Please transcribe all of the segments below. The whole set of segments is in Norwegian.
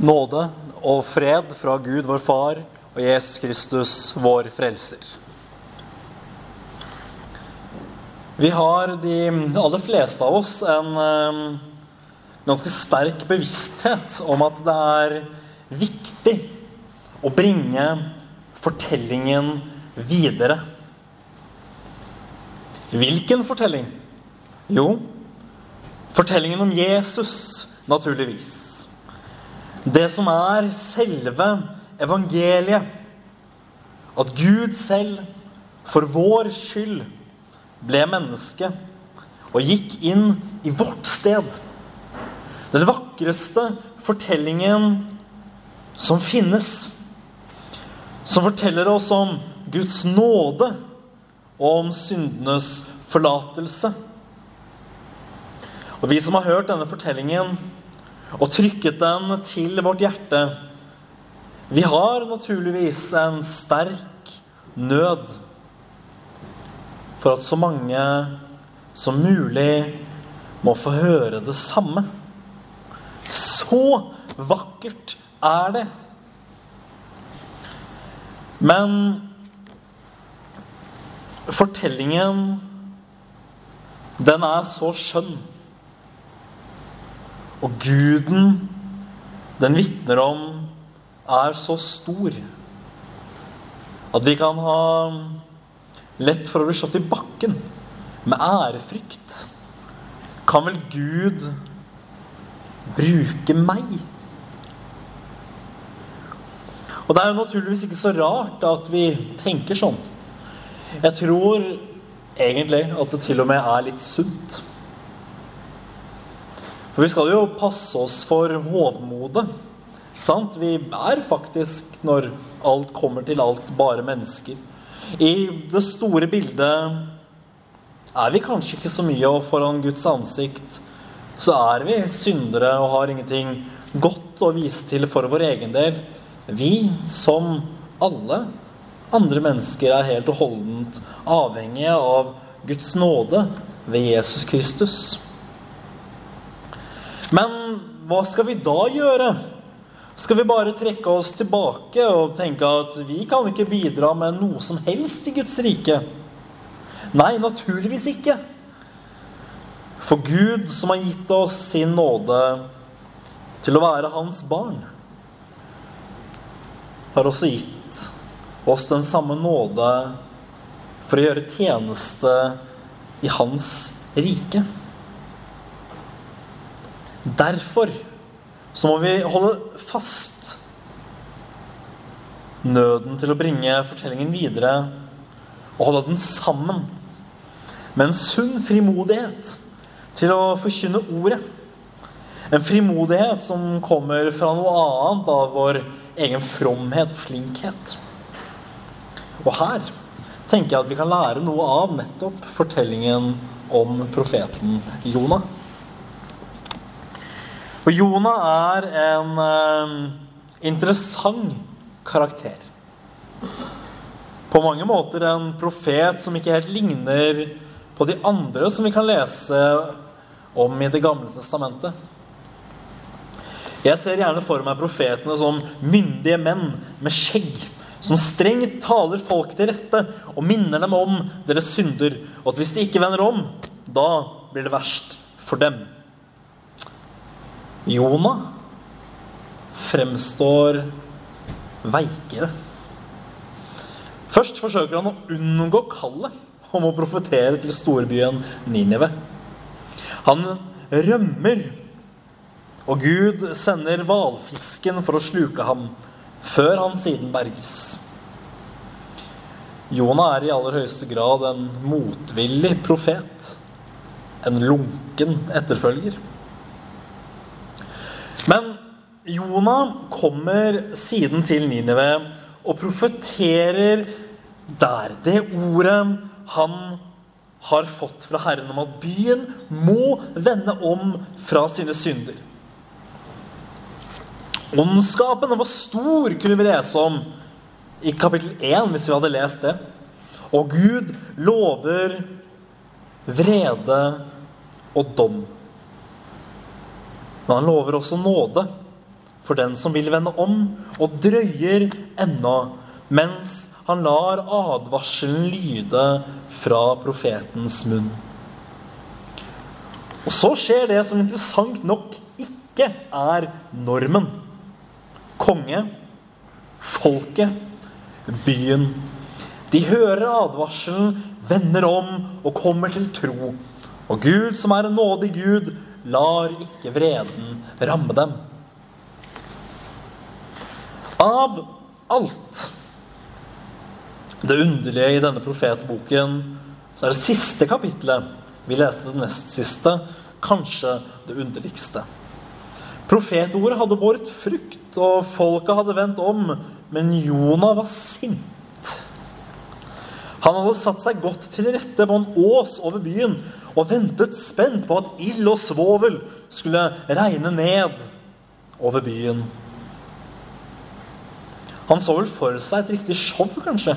Nåde og fred fra Gud vår Far og Jesus Kristus vår Frelser. Vi har, de aller fleste av oss, en ganske sterk bevissthet om at det er viktig å bringe fortellingen videre. Hvilken fortelling? Jo, fortellingen om Jesus, naturligvis. Det som er selve evangeliet. At Gud selv for vår skyld ble menneske og gikk inn i vårt sted. Den vakreste fortellingen som finnes. Som forteller oss om Guds nåde og om syndenes forlatelse. Og vi som har hørt denne fortellingen og trykket den til vårt hjerte, vi har naturligvis en sterk nød for at så mange som mulig må få høre det samme. Så vakkert er det. Men fortellingen, den er så skjønn. Og guden den vitner om, er så stor at vi kan ha lett for å bli slått i bakken med ærefrykt. Kan vel Gud bruke meg? Og det er jo naturligvis ikke så rart at vi tenker sånn. Jeg tror egentlig at det til og med er litt sunt. For vi skal jo passe oss for hovmodet. Sant? Vi er faktisk, når alt kommer til alt, bare mennesker. I det store bildet er vi kanskje ikke så mye, og foran Guds ansikt så er vi syndere og har ingenting godt å vise til for vår egen del. Vi, som alle andre mennesker, er helt og holdent avhengige av Guds nåde ved Jesus Kristus. Men hva skal vi da gjøre? Skal vi bare trekke oss tilbake og tenke at vi kan ikke bidra med noe som helst i Guds rike? Nei, naturligvis ikke. For Gud, som har gitt oss sin nåde til å være hans barn, har også gitt oss den samme nåde for å gjøre tjeneste i hans rike. Derfor så må vi holde fast nøden til å bringe fortellingen videre og holde den sammen med en sunn frimodighet til å forkynne ordet. En frimodighet som kommer fra noe annet av vår egen fromhet og flinkhet. Og her tenker jeg at vi kan lære noe av nettopp fortellingen om profeten Jonah. For Jonah er en eh, interessant karakter. På mange måter en profet som ikke helt ligner på de andre som vi kan lese om i Det gamle testamentet. Jeg ser gjerne for meg profetene som myndige menn med skjegg, som strengt taler folk til rette og minner dem om deres synder, og at hvis de ikke vender om, da blir det verst for dem. Jonah fremstår veikere. Først forsøker han å unngå kallet om å profetere til storbyen Ninive. Han rømmer, og Gud sender hvalfisken for å sluke ham, før han siden berges. Jonah er i aller høyeste grad en motvillig profet. En lunken etterfølger. Men Jonah kommer siden til Ninive og profeterer der. Det ordet han har fått fra Herren om at byen må vende om fra sine synder. Ondskapen var stor, kunne vi lese om i kapittel 1, hvis vi hadde lest det. Og Gud lover vrede og dom. Men han lover også nåde for den som vil vende om, og drøyer ennå, mens han lar advarselen lyde fra profetens munn. Og så skjer det som interessant nok ikke er normen. Konge, folket, byen. De hører advarselen, vender om og kommer til tro. Og Gud, som er en nådig Gud, lar ikke vreden ramme dem. Av alt det underlige i denne profetboken, så er det siste kapittelet vi leste det nest siste, kanskje det underligste. Profetordet hadde båret frukt, og folket hadde vendt om, men Jonah var sint. Han hadde satt seg godt til rette på en ås over byen og ventet spent på at ild og svovel skulle regne ned over byen. Han så vel for seg et riktig show, kanskje.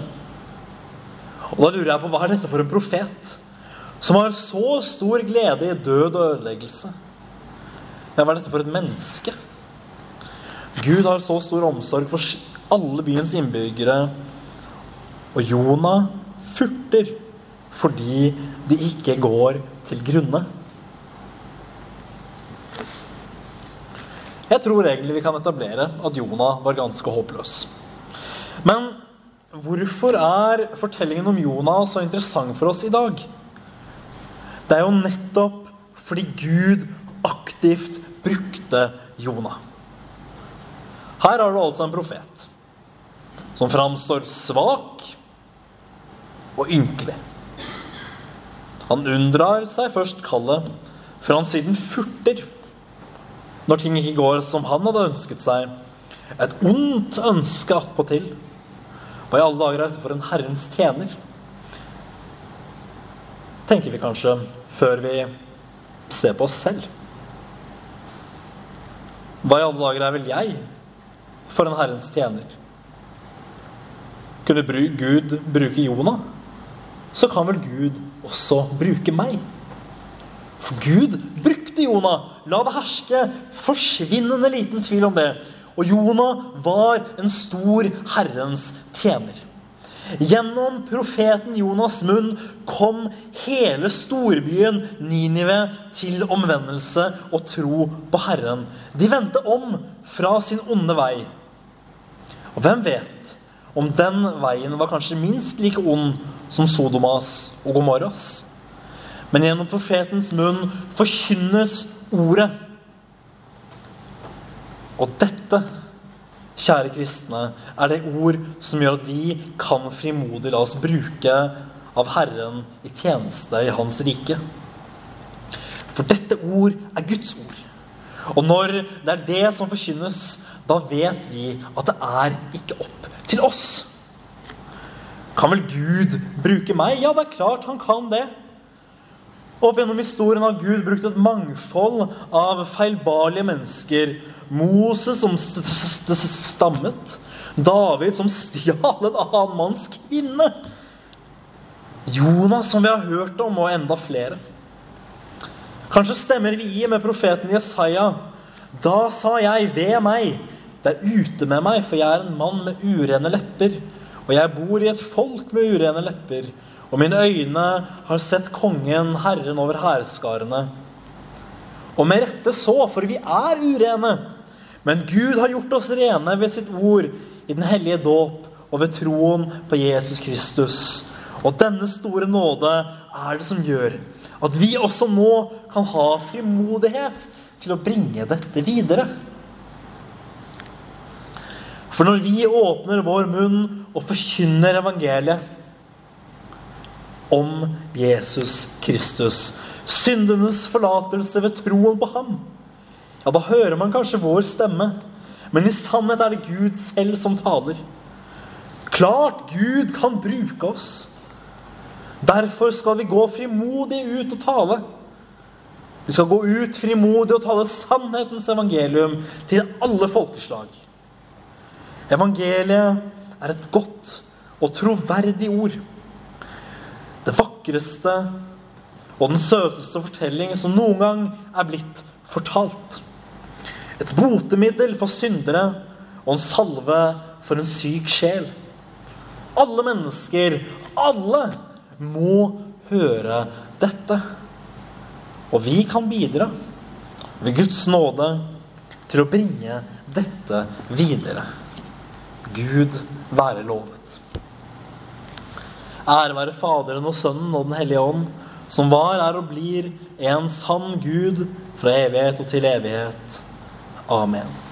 Og da lurer jeg på hva er dette for en profet? som har så stor glede i død og ødeleggelse. Hva er dette for et menneske? Gud har så stor omsorg for alle byens innbyggere. Og Jonah furter fordi de ikke går til grunne. Jeg tror egentlig vi kan etablere at Jonah var ganske håpløs. Men hvorfor er fortellingen om Jonah så interessant for oss i dag? Det er jo nettopp fordi Gud aktivt brukte Jonah. Her har du altså en profet som framstår svak og ynkelig. Han unndrar seg først kallet, for han siden furter når ting ikke går som han hadde ønsket seg. Et ondt ønske attpåtil. Hva i alle dager er dette for en Herrens tjener? tenker vi kanskje før vi ser på oss selv. Hva i alle dager er vel jeg for en Herrens tjener? Kunne Gud bruke Jonah, så kan vel Gud også bruke meg. For Gud brukte Jonah. La det herske forsvinnende liten tvil om det. Og Jonah var en stor Herrens tjener. Gjennom profeten Jonas' munn kom hele storbyen Ninive til omvendelse og tro på Herren. De vendte om fra sin onde vei. Og hvem vet om den veien var kanskje minst like ond som Sodomas og Gomorras? Men gjennom profetens munn forkynnes ordet. Og dette kjære kristne, er det ord som gjør at vi kan frimodig la oss bruke av Herren i tjeneste i Hans rike. For dette ord er Guds ord. Og når det er det som forkynnes, da vet vi at det er ikke opp til oss. Kan vel Gud bruke meg? Ja, det er klart han kan det. Opp gjennom historien har Gud brukt et mangfold av feilbarlige mennesker Moses som stammet. David som stjal en annen manns kvinne. Jonas, som vi har hørt om, og enda flere. Kanskje stemmer vi i med profeten Jesaja. Da sa jeg ved meg, det er ute med meg, for jeg er en mann med urene lepper. Og jeg bor i et folk med urene lepper. Og mine øyne har sett kongen, Herren over hærskarene. Og med rette så, for vi er urene. Men Gud har gjort oss rene ved sitt ord i den hellige dåp og ved troen på Jesus Kristus. Og denne store nåde er det som gjør at vi også nå kan ha frimodighet til å bringe dette videre. For når vi åpner vår munn og forkynner evangeliet om Jesus Kristus, syndenes forlatelse ved troen på ham, ja, da hører man kanskje vår stemme. Men i sannhet er det Gud selv som taler. Klart Gud kan bruke oss. Derfor skal vi gå frimodig ut og tale. Vi skal gå ut frimodig og tale sannhetens evangelium til alle folkeslag. Evangeliet er et godt og troverdig ord. Det vakreste og den søteste fortelling som noen gang er blitt fortalt. Et botemiddel for syndere og en salve for en syk sjel. Alle mennesker, alle, må høre dette. Og vi kan bidra ved Guds nåde til å bringe dette videre. Gud være lovet. Ære være Faderen og Sønnen og Den hellige ånd, som var, er og blir en sann Gud fra evighet og til evighet. Amen.